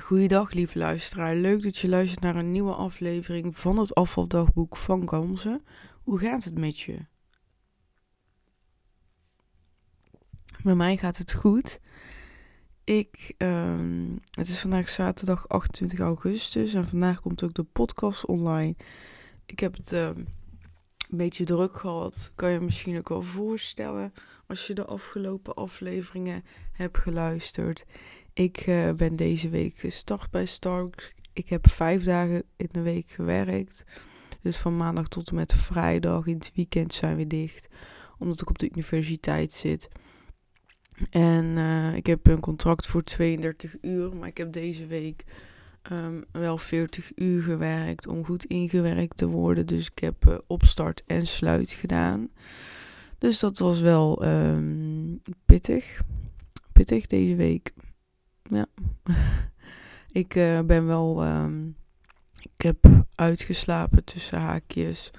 Goeiedag, lieve luisteraar. Leuk dat je luistert naar een nieuwe aflevering van het afvaldagboek van Ganzen. Hoe gaat het met je? Met mij gaat het goed. Ik, ehm, het is vandaag zaterdag 28 augustus en vandaag komt ook de podcast online. Ik heb het ehm, een beetje druk gehad. Kan je misschien ook wel voorstellen als je de afgelopen afleveringen hebt geluisterd. Ik eh, ben deze week gestart bij Starbucks. Ik heb vijf dagen in de week gewerkt. Dus van maandag tot en met vrijdag. In het weekend zijn we dicht. Omdat ik op de universiteit zit. En uh, ik heb een contract voor 32 uur. Maar ik heb deze week um, wel 40 uur gewerkt. Om goed ingewerkt te worden. Dus ik heb uh, opstart en sluit gedaan. Dus dat was wel um, pittig. Pittig deze week. Ja. ik uh, ben wel. Um, ik heb uitgeslapen tussen haakjes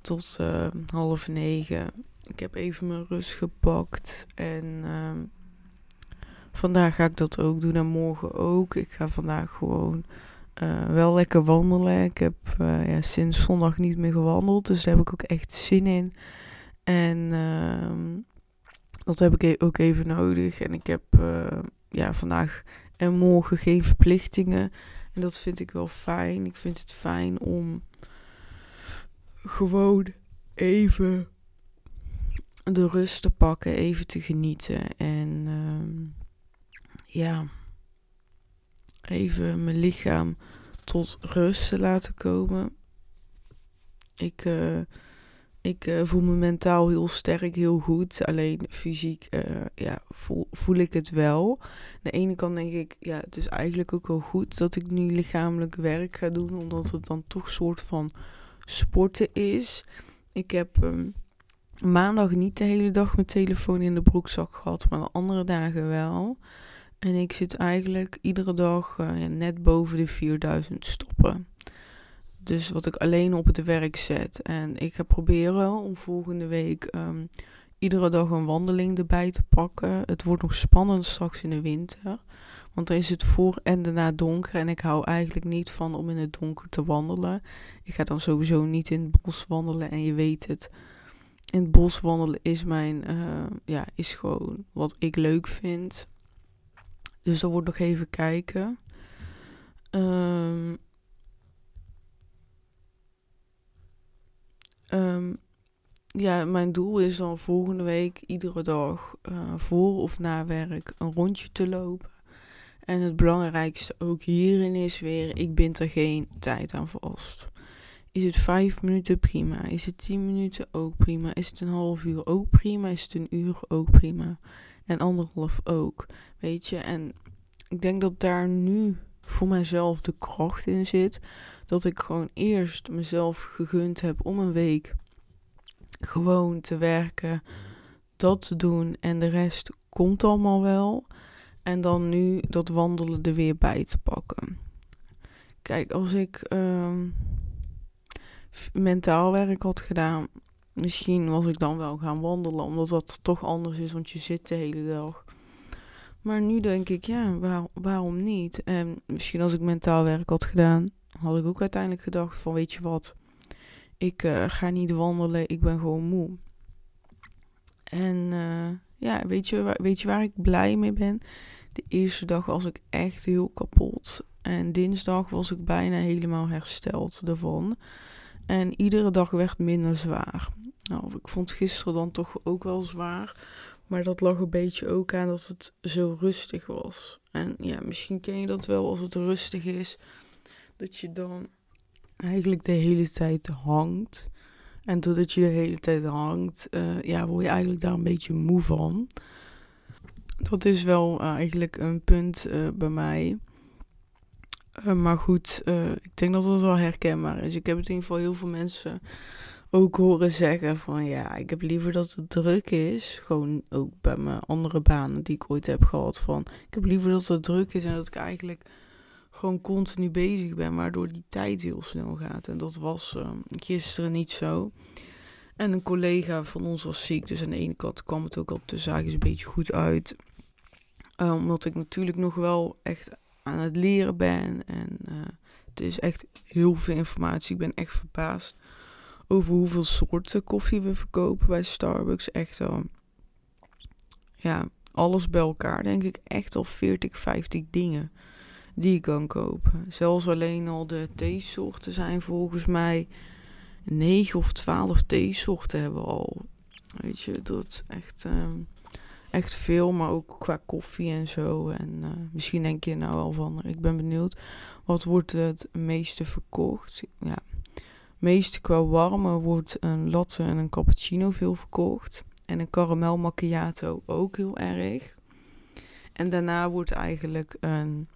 tot uh, half negen. Ik heb even mijn rust gepakt. En uh, vandaag ga ik dat ook doen. En morgen ook. Ik ga vandaag gewoon uh, wel lekker wandelen. Ik heb ja, sinds zondag niet meer gewandeld. Dus daar heb ik ook echt zin in. En ehm, dat heb ik e-, ook even nodig. En ik heb ja, vandaag en morgen geen verplichtingen. En dat vind ik wel fijn. Ik vind het fijn om gewoon even de rust te pakken, even te genieten. En uh, ja, even mijn lichaam tot rust te laten komen. Ik. Uh, ik uh, voel me mentaal heel sterk, heel goed. Alleen fysiek uh, ja, voel, voel ik het wel. Aan de ene kant denk ik, ja, het is eigenlijk ook wel goed dat ik nu lichamelijk werk ga doen. Omdat het dan toch een soort van sporten is. Ik heb um, maandag niet de hele dag mijn telefoon in de broekzak gehad, maar de andere dagen wel. En ik zit eigenlijk iedere dag ja, net boven de 4000 stoppen. Dus wat ik alleen op het werk zet. En ik ga proberen om volgende week um, iedere dag een wandeling erbij te pakken. Het wordt nog spannend straks in de winter. Want dan is het voor en daarna donker. En ik hou eigenlijk niet van om in het donker te wandelen. Ik ga dan sowieso niet in het bos wandelen. En je weet het. In het bos wandelen is mijn, uh, ja, is gewoon wat ik leuk vind. Dus dat wordt nog even kijken. Um, Um, ja, mijn doel is dan volgende week iedere dag uh, voor of na werk een rondje te lopen. En het belangrijkste ook hierin is weer, ik bind er geen tijd aan vast. Is het vijf minuten prima? Is het tien minuten ook prima? Is het een half uur ook prima? Is het een uur ook prima? En anderhalf ook, weet je. En ik denk dat daar nu voor mijzelf de kracht in zit. Dat ik gewoon eerst mezelf gegund heb om een week gewoon te werken, dat te doen en de rest komt allemaal wel. En dan nu dat wandelen er weer bij te pakken. Kijk, als ik uh, mentaal werk had gedaan, misschien was ik dan wel gaan wandelen, omdat dat toch anders is, want je zit de hele dag. Maar nu denk ik, ja, waar, waarom niet? En misschien als ik mentaal werk had gedaan, had ik ook uiteindelijk gedacht van, weet je wat, ik uh, ga niet wandelen, ik ben gewoon moe. En uh, ja, weet je, weet je waar ik blij mee ben? De eerste dag was ik echt heel kapot. En dinsdag was ik bijna helemaal hersteld ervan. En iedere dag werd minder zwaar. Nou, ik vond gisteren dan toch ook wel zwaar. Maar dat lag een beetje ook aan dat het zo rustig was. En ja, misschien ken je dat wel als het rustig is. Dat je dan eigenlijk de hele tijd hangt. En doordat je de hele tijd hangt, uh, ja, word je eigenlijk daar een beetje moe van. Dat is wel uh, eigenlijk een punt uh, bij mij. maar goed, ik denk dat dat wel herkenbaar is. Ik heb het in ieder geval heel veel mensen ook horen zeggen van ja, ik heb liever dat het druk is. Gewoon ook bij mijn andere banen die ik ooit heb gehad van ik heb liever dat het druk is en dat ik eigenlijk gewoon continu bezig ben, waardoor die tijd heel snel gaat. En dat was uh, gisteren niet zo. En een collega van ons was ziek, dus aan de ene kant kwam het ook op de zaakjes een beetje goed uit. Uh, omdat ik natuurlijk nog wel echt aan het leren ben. En uh, het is echt heel veel informatie. Ik ben echt verbaasd over hoeveel soorten koffie we verkopen bij Starbucks. Echt al, ja, alles bij elkaar. Denk ik echt al 40, 50 dingen die kan kopen. Zelfs alleen al de theesoorten zijn volgens mij 9 of 12 theesoorten hebben we al. Weet je, dat echt, um, echt veel, maar ook qua koffie en zo. En uh, misschien denk je nou al van, ik ben benieuwd, wat wordt het meeste verkocht? Ja, meest qua warme wordt een latte en een cappuccino veel verkocht. En een caramel macchiato ook heel erg. En daarna wordt eigenlijk een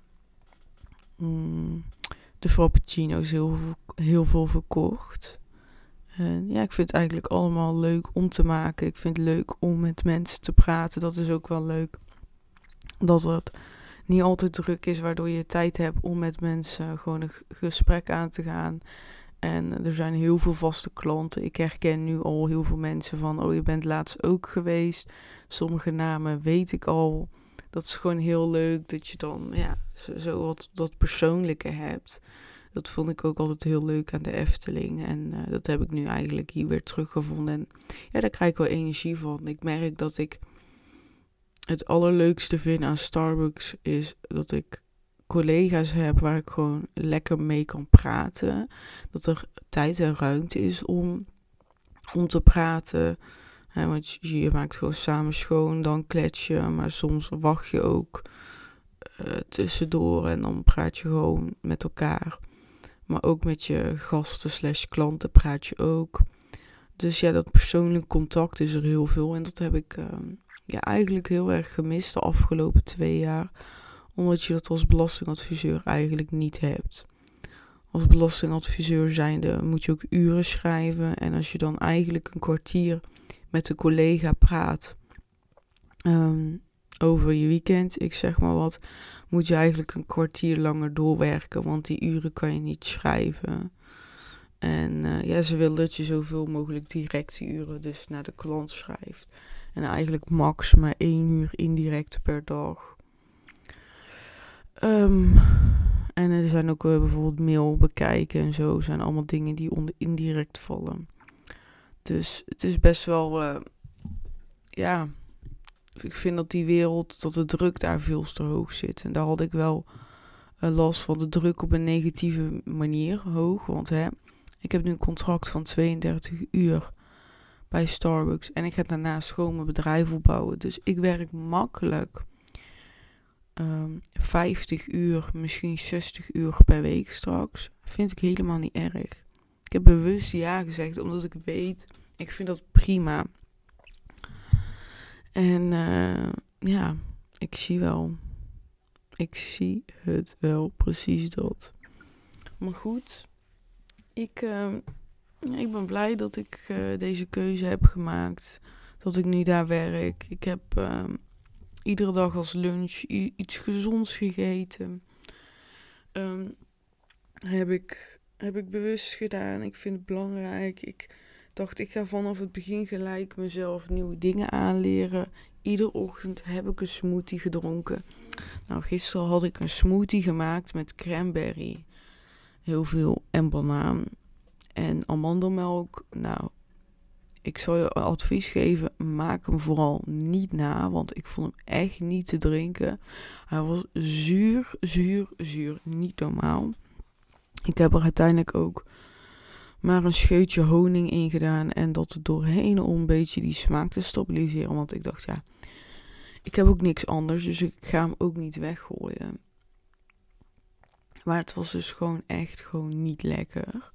mm, de frappuccino's heel, heel veel verkocht. En ja, ik vind het eigenlijk allemaal leuk om te maken. Ik vind het leuk om met mensen te praten. Dat is ook wel leuk. Dat het niet altijd druk is, waardoor je tijd hebt om met mensen gewoon een gesprek aan te gaan. En er zijn heel veel vaste klanten. Ik herken nu al heel veel mensen van, oh je bent laatst ook geweest. Sommige namen weet ik al. Dat is gewoon heel leuk dat je dan ja, zo, wat dat persoonlijke hebt. Dat vond ik ook altijd heel leuk aan de Efteling. En uh, dat heb ik nu eigenlijk hier weer teruggevonden. En ja, daar krijg ik wel energie van. Ik merk dat ik het allerleukste vind aan Starbucks is dat ik collega's heb waar ik gewoon lekker mee kan praten. Dat er tijd en ruimte is om, om te praten. Want je, maakt gewoon samen schoon, dan klets je. Maar soms wacht je ook uh, tussendoor en dan praat je gewoon met elkaar. Maar ook met je gasten slash klanten praat je ook. Dus ja, dat persoonlijk contact is er heel veel. En dat heb ik uh, ja, eigenlijk heel erg gemist de afgelopen twee jaar omdat je dat als belastingadviseur eigenlijk niet hebt. Als belastingadviseur zijnde moet je ook uren schrijven. En als je dan eigenlijk een kwartier met een collega praat um, over je weekend, ik zeg maar wat, moet je eigenlijk een kwartier langer doorwerken. Want die uren kan je niet schrijven. En uh, ja, ze willen dat je zoveel mogelijk directieuren dus naar de klant schrijft. En eigenlijk max één uur indirect per dag. Um, en er zijn ook uh, bijvoorbeeld mail bekijken en zo. Zijn allemaal dingen die onder indirect vallen. Dus het is best wel. Uh, ja. Ik vind dat die wereld. Dat de druk daar veel te hoog zit. En daar had ik wel uh, last van. De druk op een negatieve manier hoog. Want hè. Ik heb nu een contract van 32 uur bij Starbucks. En ik ga daarnaast gewoon mijn bedrijf opbouwen. Dus ik werk makkelijk um, ehm, 50 uur, misschien 60 uur per week straks, vind ik helemaal niet erg. Ik heb bewust ja gezegd, omdat ik weet, ik vind dat prima. En uh, ja, ik zie wel. Ik zie het wel, precies dat. Maar goed, ik, uh, ik ben blij dat ik uh, deze keuze heb gemaakt. Dat ik nu daar werk. Ik heb ehm, iedere dag als lunch iets gezonds gegeten. Um, heb, ik, heb ik bewust gedaan. Ik vind het belangrijk. Ik dacht, ik ga vanaf het begin gelijk mezelf nieuwe dingen aanleren. Iedere ochtend heb ik een smoothie gedronken. Nou, gisteren had ik een smoothie gemaakt met cranberry. Heel veel en banaan. En amandelmelk. Nou, ik zou je advies geven, maak hem vooral niet na, want ik vond hem echt niet te drinken. Hij was zuur, zuur, zuur, niet normaal. Ik heb er uiteindelijk ook maar een scheutje honing in gedaan en dat doorheen om een beetje die smaak te stabiliseren, want ik dacht ja, ik heb ook niks anders, dus ik ga hem ook niet weggooien. Maar het was dus gewoon echt gewoon niet lekker.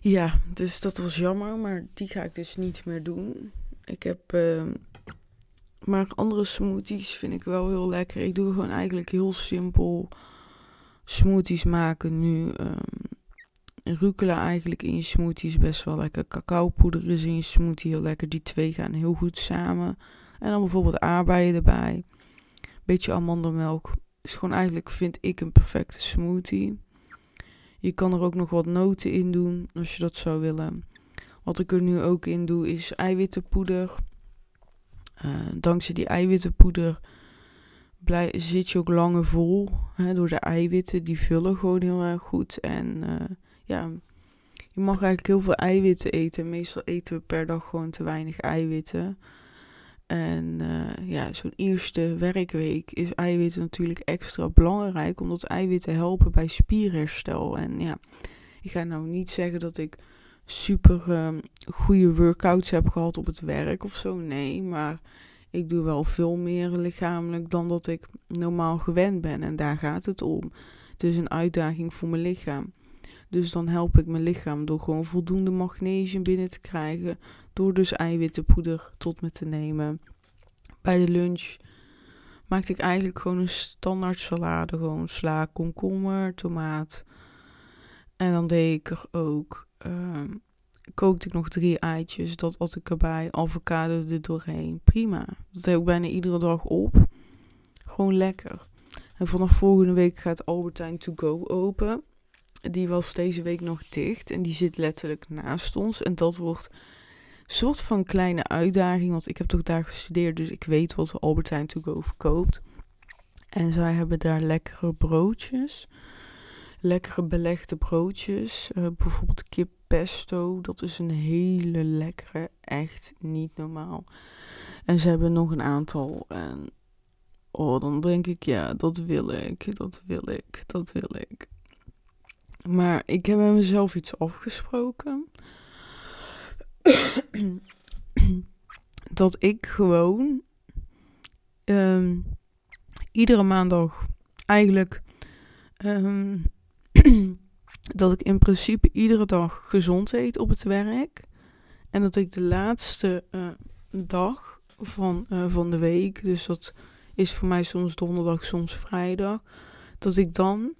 Ja, dus dat was jammer, maar die ga ik dus niet meer doen. Ik heb. Uh, maar andere smoothies vind ik wel heel lekker. Ik doe gewoon eigenlijk heel simpel smoothies maken nu. Um, rucola eigenlijk in je smoothies best wel lekker. Cacaopoeder is in je smoothie heel lekker. Die twee gaan heel goed samen. En dan bijvoorbeeld aardbeien erbij. Beetje amandelmelk. Is gewoon eigenlijk, vind ik, een perfecte smoothie. Je kan er ook nog wat noten in doen als je dat zou willen. Wat ik er nu ook in doe is eiwittenpoeder. Uh, dankzij die eiwittenpoeder blij, zit je ook langer vol. Hè, door de eiwitten, die vullen gewoon heel erg goed. En uh, ja, je mag eigenlijk heel veel eiwitten eten. Meestal eten we per dag gewoon te weinig eiwitten. En uh, ja, zo'n eerste werkweek is eiwitten natuurlijk extra belangrijk, omdat eiwitten helpen bij spierherstel. En ja, ik ga nou niet zeggen dat ik super uh, goede workouts heb gehad op het werk of zo. Nee, maar ik doe wel veel meer lichamelijk dan dat ik normaal gewend ben. En daar gaat het om. Het is een uitdaging voor mijn lichaam. Dus dan help ik mijn lichaam door gewoon voldoende magnesium binnen te krijgen. Door dus eiwittenpoeder tot me te nemen. Bij de lunch maakte ik eigenlijk gewoon een standaard salade. Gewoon sla, komkommer, tomaat. En dan deed ik er ook... Uh, kookte ik nog drie eitjes. Dat at ik erbij. Avocado er doorheen. Prima. Dat heb ik bijna iedere dag op. Gewoon lekker. En vanaf volgende week gaat Albertijn To Go open. Die was deze week nog dicht. En die zit letterlijk naast ons. En dat wordt een soort van kleine uitdaging. Want ik heb toch daar gestudeerd. Dus ik weet wat Albertijn To Go verkoopt. En zij hebben daar lekkere broodjes. Lekkere belegde broodjes. Uh, bijvoorbeeld kip pesto. Dat is een hele lekkere. Echt niet normaal. En ze hebben nog een aantal. En oh, dan denk ik, ja, dat wil ik. Dat wil ik. Dat wil ik. Maar ik heb met mezelf iets afgesproken. dat ik gewoon um, iedere maandag eigenlijk um, dat ik in principe iedere dag gezond eet op het werk. En dat ik de laatste uh, dag van, uh, van de week, dus dat is voor mij soms donderdag, soms vrijdag, dat ik dan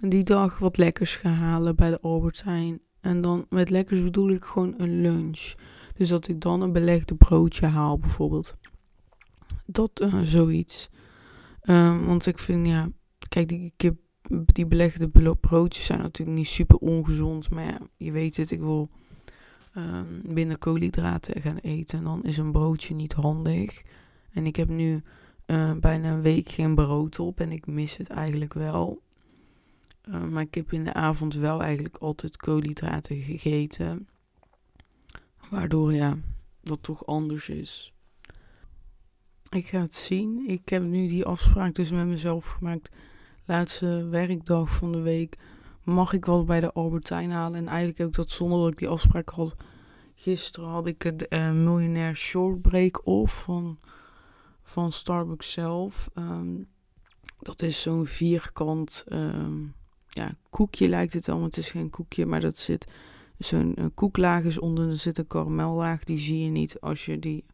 die dag wat lekkers ga halen bij de Albert Heijn. En dan met lekkers bedoel ik gewoon een lunch. Dus dat ik dan een belegde broodje haal bijvoorbeeld. Dat uh, zoiets. Um, want ik vind, ja, kijk, die kip, die belegde broodjes zijn natuurlijk niet super ongezond. Maar ja, je weet het, ik wil binnen koolhydraten gaan eten. En dan is een broodje niet handig. En ik heb nu uh, bijna een week geen brood op. En ik mis het eigenlijk wel. Uh, maar ik heb in de avond wel eigenlijk altijd koolhydraten gegeten. Waardoor ja, dat toch anders is. Ik ga het zien. Ik heb nu die afspraak dus met mezelf gemaakt. Laatste werkdag van de week mag ik wat bij de Albertijn halen. En eigenlijk heb ik dat zonder dat ik die afspraak had. Gisteren had ik het uh, miljonair shortbreak off van, van Starbucks zelf. Um, dat is zo'n vierkant um, ja, koekje lijkt het al, het is geen koekje, maar dat zit zo'n koeklaag is onder, er zit een karamellaag, die zie je niet als je die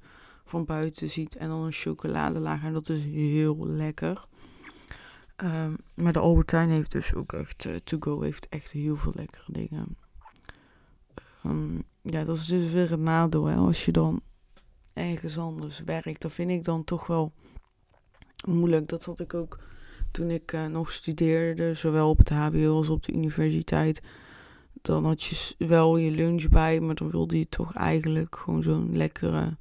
van buiten ziet. En dan een chocoladelaag en dat is heel lekker. Um, maar de Albertijn heeft dus ook echt, uh, To Go heeft echt heel veel lekkere dingen. Um, ja, dat is dus weer het nadeel, hè. Als je dan ergens anders werkt, dan vind ik dan toch wel moeilijk. Dat had ik ook toen ik uh, nog studeerde, zowel op het HBO als op de universiteit, dan had je wel je lunch bij, maar dan wilde je toch eigenlijk gewoon zo'n lekkere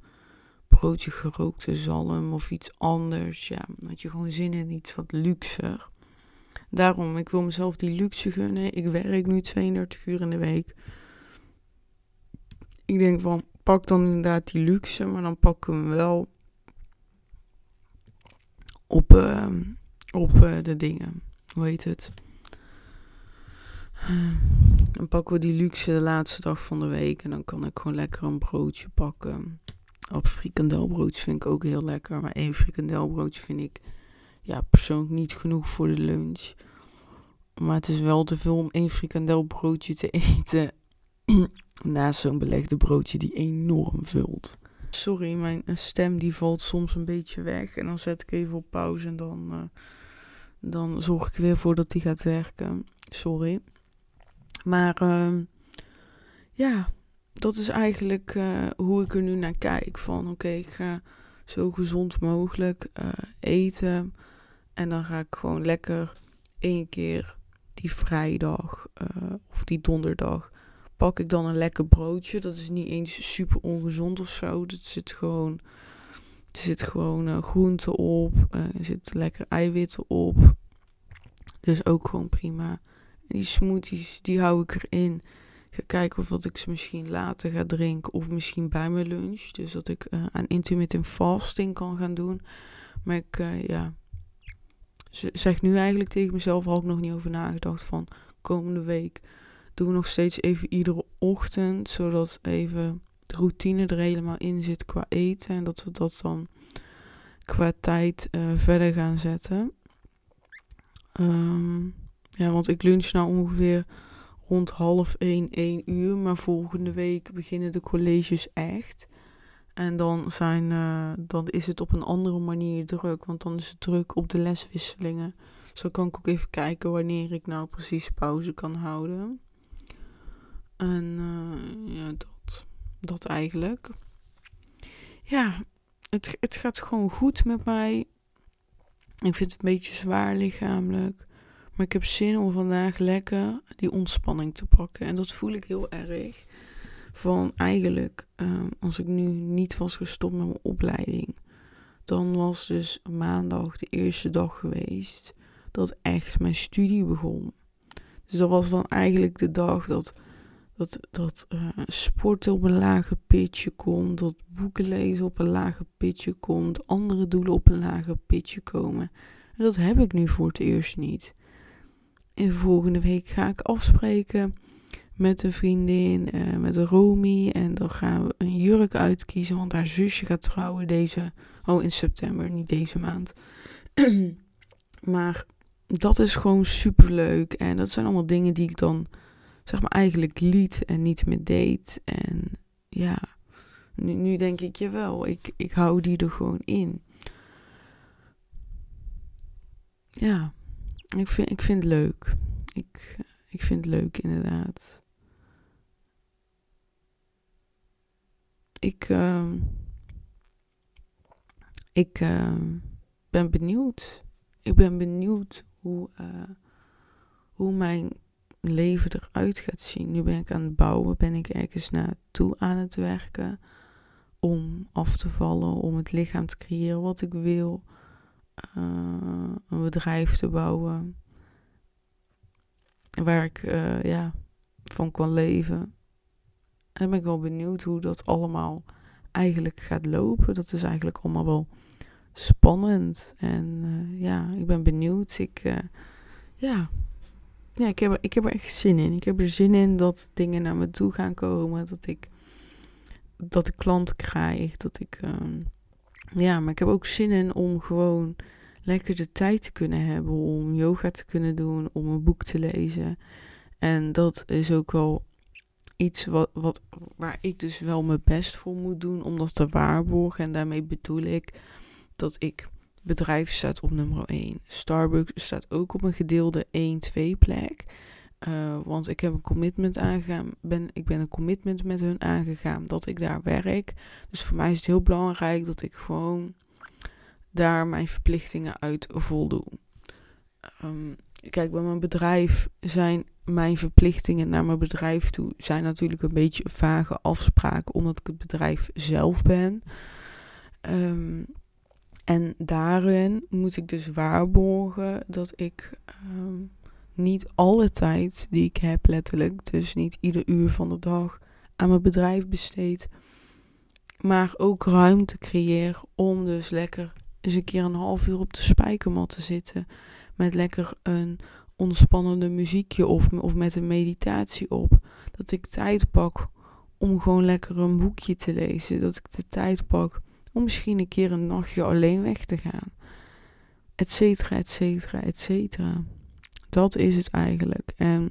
broodje gerookte zalm of iets anders. Ja, dan had je gewoon zin in iets wat luxer. Daarom, ik wil mezelf die luxe gunnen. Ik werk nu 32 uur in de week. Ik denk van, pak dan inderdaad die luxe, maar dan pakken we hem wel op... Uh, op uh, de dingen. Hoe heet het? Dan pakken we die luxe de laatste dag van de week. En dan kan ik gewoon lekker een broodje pakken. Op frikandelbroodjes vind ik ook heel lekker. Maar één frikandelbroodje vind ik ja, persoonlijk niet genoeg voor de lunch. Maar het is wel te veel om één frikandelbroodje te eten. Naast zo'n belegde broodje die enorm vult. Sorry, mijn stem die valt soms een beetje weg. En dan zet ik even op pauze en dan... Uh, dan zorg ik weer voor dat die gaat werken. Sorry. Maar uh, ja, dat is eigenlijk uh, hoe ik er nu naar kijk. Van oké, ik ga zo gezond mogelijk uh, eten. En dan ga ik gewoon lekker één keer die vrijdag uh, of die donderdag pak ik dan een lekker broodje. Dat is niet eens super ongezond of zo. Dat zit gewoon Er zit gewoon groente op. Er zit lekker eiwitten op. Dus ook gewoon prima. Die smoothies, die hou ik erin. Ga kijken of dat ik ze misschien later ga drinken. Of misschien bij mijn lunch. Dus dat ik uh, aan intermittent fasting kan gaan doen. Maar ik, ja... Zeg nu eigenlijk tegen mezelf, had ik nog niet over nagedacht van komende week doen we nog steeds even iedere ochtend, zodat even de routine er helemaal in zit qua eten en dat we dat dan qua tijd uh, verder gaan zetten. Um, ja, want ik lunch nou ongeveer rond half 1, 1 uur, maar volgende week beginnen de colleges echt. En dan, zijn, uh, dan is het op een andere manier druk, want dan is het druk op de leswisselingen. Zo kan ik ook even kijken wanneer ik nou precies pauze kan houden. En uh, ja, dat, dat eigenlijk. Ja, het, het gaat gewoon goed met mij. Ik vind het een beetje zwaar lichamelijk. Maar ik heb zin om vandaag lekker die ontspanning te pakken. En dat voel ik heel erg. Van eigenlijk, um, als ik nu niet was gestopt met mijn opleiding. Dan was dus maandag de eerste dag geweest dat echt mijn studie begon. Dus dat was dan eigenlijk de dag dat dat, dat uh, sporten op een lage pitje komt, dat boeken lezen op een lage pitje komt, andere doelen op een lage pitje komen. En dat heb ik nu voor het eerst niet. En volgende week ga ik afspreken met een vriendin, uh, met Romy. En dan gaan we een jurk uitkiezen, want haar zusje gaat trouwen deze, oh in september, niet deze maand. maar dat is gewoon super leuk. En dat zijn allemaal dingen die ik dan zeg maar eigenlijk liet en niet meer deed. En ja, nu, nu denk ik, jawel, ik, ik hou die er gewoon in. Ja, ik vind, ik vind het leuk. Ik, ik vind het leuk inderdaad. Ik, uh, ik uh, ben benieuwd. Ik ben benieuwd hoe, uh, hoe mijn leven eruit gaat zien. Nu ben ik aan het bouwen, ben ik ergens naartoe aan het werken om af te vallen, om het lichaam te creëren wat ik wil, uh, een bedrijf te bouwen waar ik uh, ja, van kan leven. En ben ik wel benieuwd hoe dat allemaal eigenlijk gaat lopen. Dat is eigenlijk allemaal wel spannend. En uh, ja, ik ben benieuwd. Ik, ja, ja, ik heb, ik heb er echt zin in. Ik heb er zin in dat dingen naar me toe gaan komen. Dat ik, dat ik klanten krijg. Dat ik, um, ja, maar ik heb ook zin in om gewoon lekker de tijd te kunnen hebben. Om yoga te kunnen doen. Om een boek te lezen. En dat is ook wel iets wat, wat, waar ik dus wel mijn best voor moet doen om dat te waarborgen. En daarmee bedoel ik dat ik bedrijf staat op nummer 1. Starbucks staat ook op een gedeelde 1-2 plek. Uh, want ik heb een commitment aangegaan. Ben, ik ben een commitment met hun aangegaan dat ik daar werk. Dus voor mij is het heel belangrijk dat ik gewoon daar mijn verplichtingen uit voldoe. Um, kijk, bij mijn bedrijf zijn mijn verplichtingen naar mijn bedrijf toe zijn natuurlijk een beetje vage afspraken, omdat ik het bedrijf zelf ben. Um, en daarin moet ik dus waarborgen dat ik um, niet alle tijd die ik heb, letterlijk, dus niet ieder uur van de dag aan mijn bedrijf besteed, maar ook ruimte creëer om dus lekker eens een keer een half uur op de spijkermat te zitten met lekker een ontspannende muziekje of, of met een meditatie op. Dat ik tijd pak om gewoon lekker een boekje te lezen. Dat ik de tijd pak om misschien een keer een nachtje alleen weg te gaan. Etcetera, etcetera, etcetera. Dat is het eigenlijk. En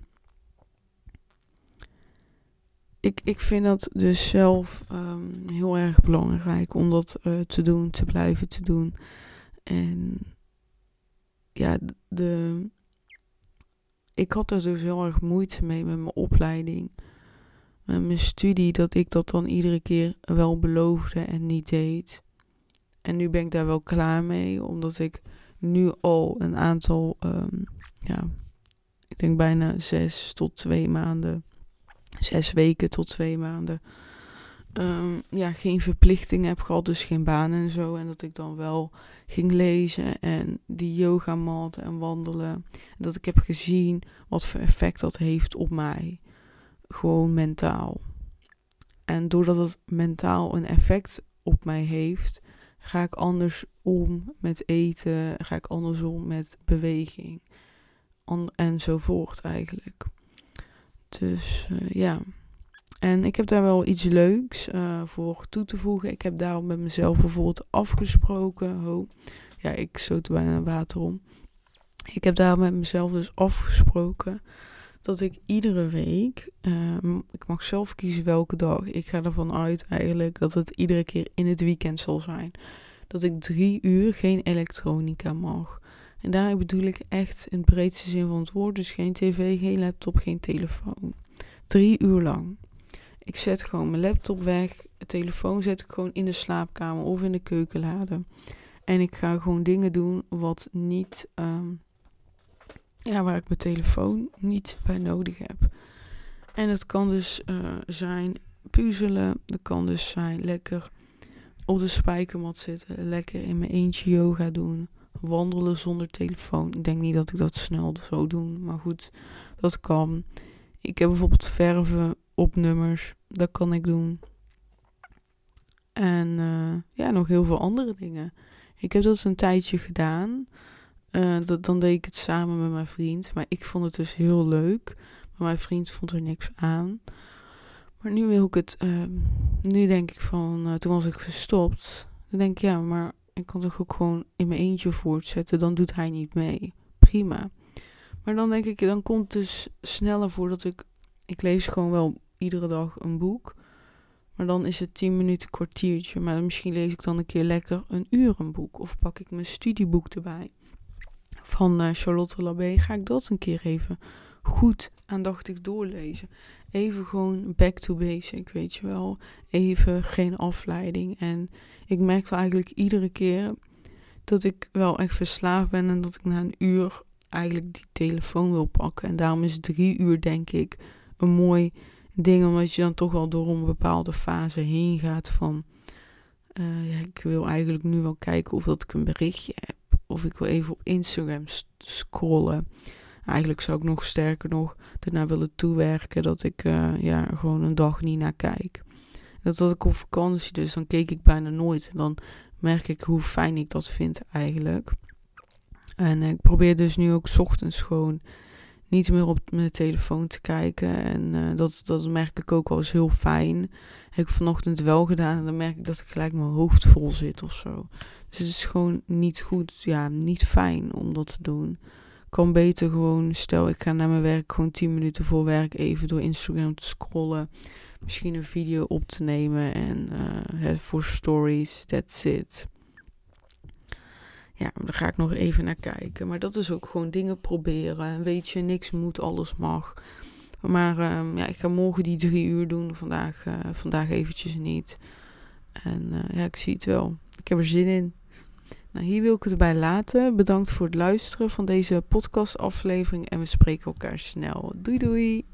ik, ik vind dat dus zelf um, heel erg belangrijk om dat uh, te doen, te blijven te doen. En ja, de, ik had er dus heel erg moeite mee met mijn opleiding met mijn studie dat ik dat dan iedere keer wel beloofde en niet deed. En nu ben ik daar wel klaar mee, omdat ik nu al een aantal, um, ja, ik denk bijna zes tot twee maanden, zes weken tot twee maanden, ehm, ja, geen verplichtingen heb gehad, dus geen baan en zo. En dat ik dan wel ging lezen en die yogamat en wandelen. En dat ik heb gezien wat voor effect dat heeft op mij. Gewoon mentaal. En doordat het mentaal een effect op mij heeft, ga ik anders om met eten, ga ik anders om met beweging. Enzovoort eigenlijk. Dus uh, ja. En ik heb daar wel iets leuks uh, voor toe te voegen. Ik heb daarom met mezelf bijvoorbeeld afgesproken. Oh, ja, ik stoot bijna water om. Ik heb daar met mezelf dus afgesproken dat ik iedere week, uh, ik mag zelf kiezen welke dag. Ik ga ervan uit eigenlijk dat het iedere keer in het weekend zal zijn. Dat ik drie uur geen elektronica mag. En daar bedoel ik echt in het breedste zin van het woord. Dus geen tv, geen laptop, geen telefoon. Drie uur lang. Ik zet gewoon mijn laptop weg. De telefoon zet ik gewoon in de slaapkamer of in de keukenlade. En ik ga gewoon dingen doen wat niet. Um, ja, waar ik mijn telefoon niet bij nodig heb. En het kan dus uh, zijn puzzelen. Het kan dus zijn lekker op de spijkermat zitten. Lekker in mijn eentje yoga doen. Wandelen zonder telefoon. Ik denk niet dat ik dat snel zou doen. Maar goed, dat kan. Ik heb bijvoorbeeld verven op nummers. Dat kan ik doen. En uh, ja, nog heel veel andere dingen. Ik heb dat een tijdje gedaan. Uh, dat, dan deed ik het samen met mijn vriend. Maar ik vond het dus heel leuk. Maar mijn vriend vond er niks aan. Maar nu wil ik het. Uh, nu denk ik van. Uh, toen was ik gestopt. Dan denk ik ja, maar ik kan toch ook gewoon in mijn eentje voortzetten. Dan doet hij niet mee. Prima. Maar dan denk ik, dan komt het dus sneller voor dat ik. Ik lees gewoon wel iedere dag een boek. Maar dan is het 10 minuten kwartiertje. Maar misschien lees ik dan een keer lekker een uur een boek. Of pak ik mijn studieboek erbij. Van uh, Charlotte Labé ga ik dat een keer even goed aandachtig doorlezen. Even gewoon back to basic, weet je wel. Even geen afleiding. En ik merkte eigenlijk iedere keer dat ik wel echt verslaafd ben. En dat ik na een uur eigenlijk die telefoon wil pakken. En daarom is drie uur denk ik een mooi ding, omdat je dan toch wel door een bepaalde fase heen gaat van, uh, ja, ik wil eigenlijk nu wel kijken of dat ik een berichtje heb, of ik wil even op Instagram scrollen. Eigenlijk zou ik nog sterker nog ernaar willen toewerken dat ik uh, ja, gewoon een dag niet naar kijk. Dat had ik op vakantie, dus dan keek ik bijna nooit. Dan merk ik hoe fijn ik dat vind eigenlijk. En ik probeer dus nu ook ochtends gewoon niet meer op mijn telefoon te kijken. En uh, dat, dat merk ik ook wel eens heel fijn. Heb ik vanochtend wel gedaan en dan merk ik dat ik gelijk mijn hoofd vol zit of zo. Dus het is gewoon niet goed, ja, niet fijn om dat te doen. Kan beter gewoon, stel ik ga naar mijn werk gewoon 10 minuten voor werk even door Instagram te scrollen. Misschien een video op te nemen en uh, voor stories, that's it. Ja, daar ga ik nog even naar kijken. Maar dat is ook gewoon dingen proberen. Weet je, niks moet, alles mag. Maar uh, ja, ik ga morgen die drie uur doen. Vandaag, uh, vandaag eventjes niet. En uh, ja, ik zie het wel. Ik heb er zin in. Nou, hier wil ik het bij laten. Bedankt voor het luisteren van deze podcastaflevering. En we spreken elkaar snel. Doei doei!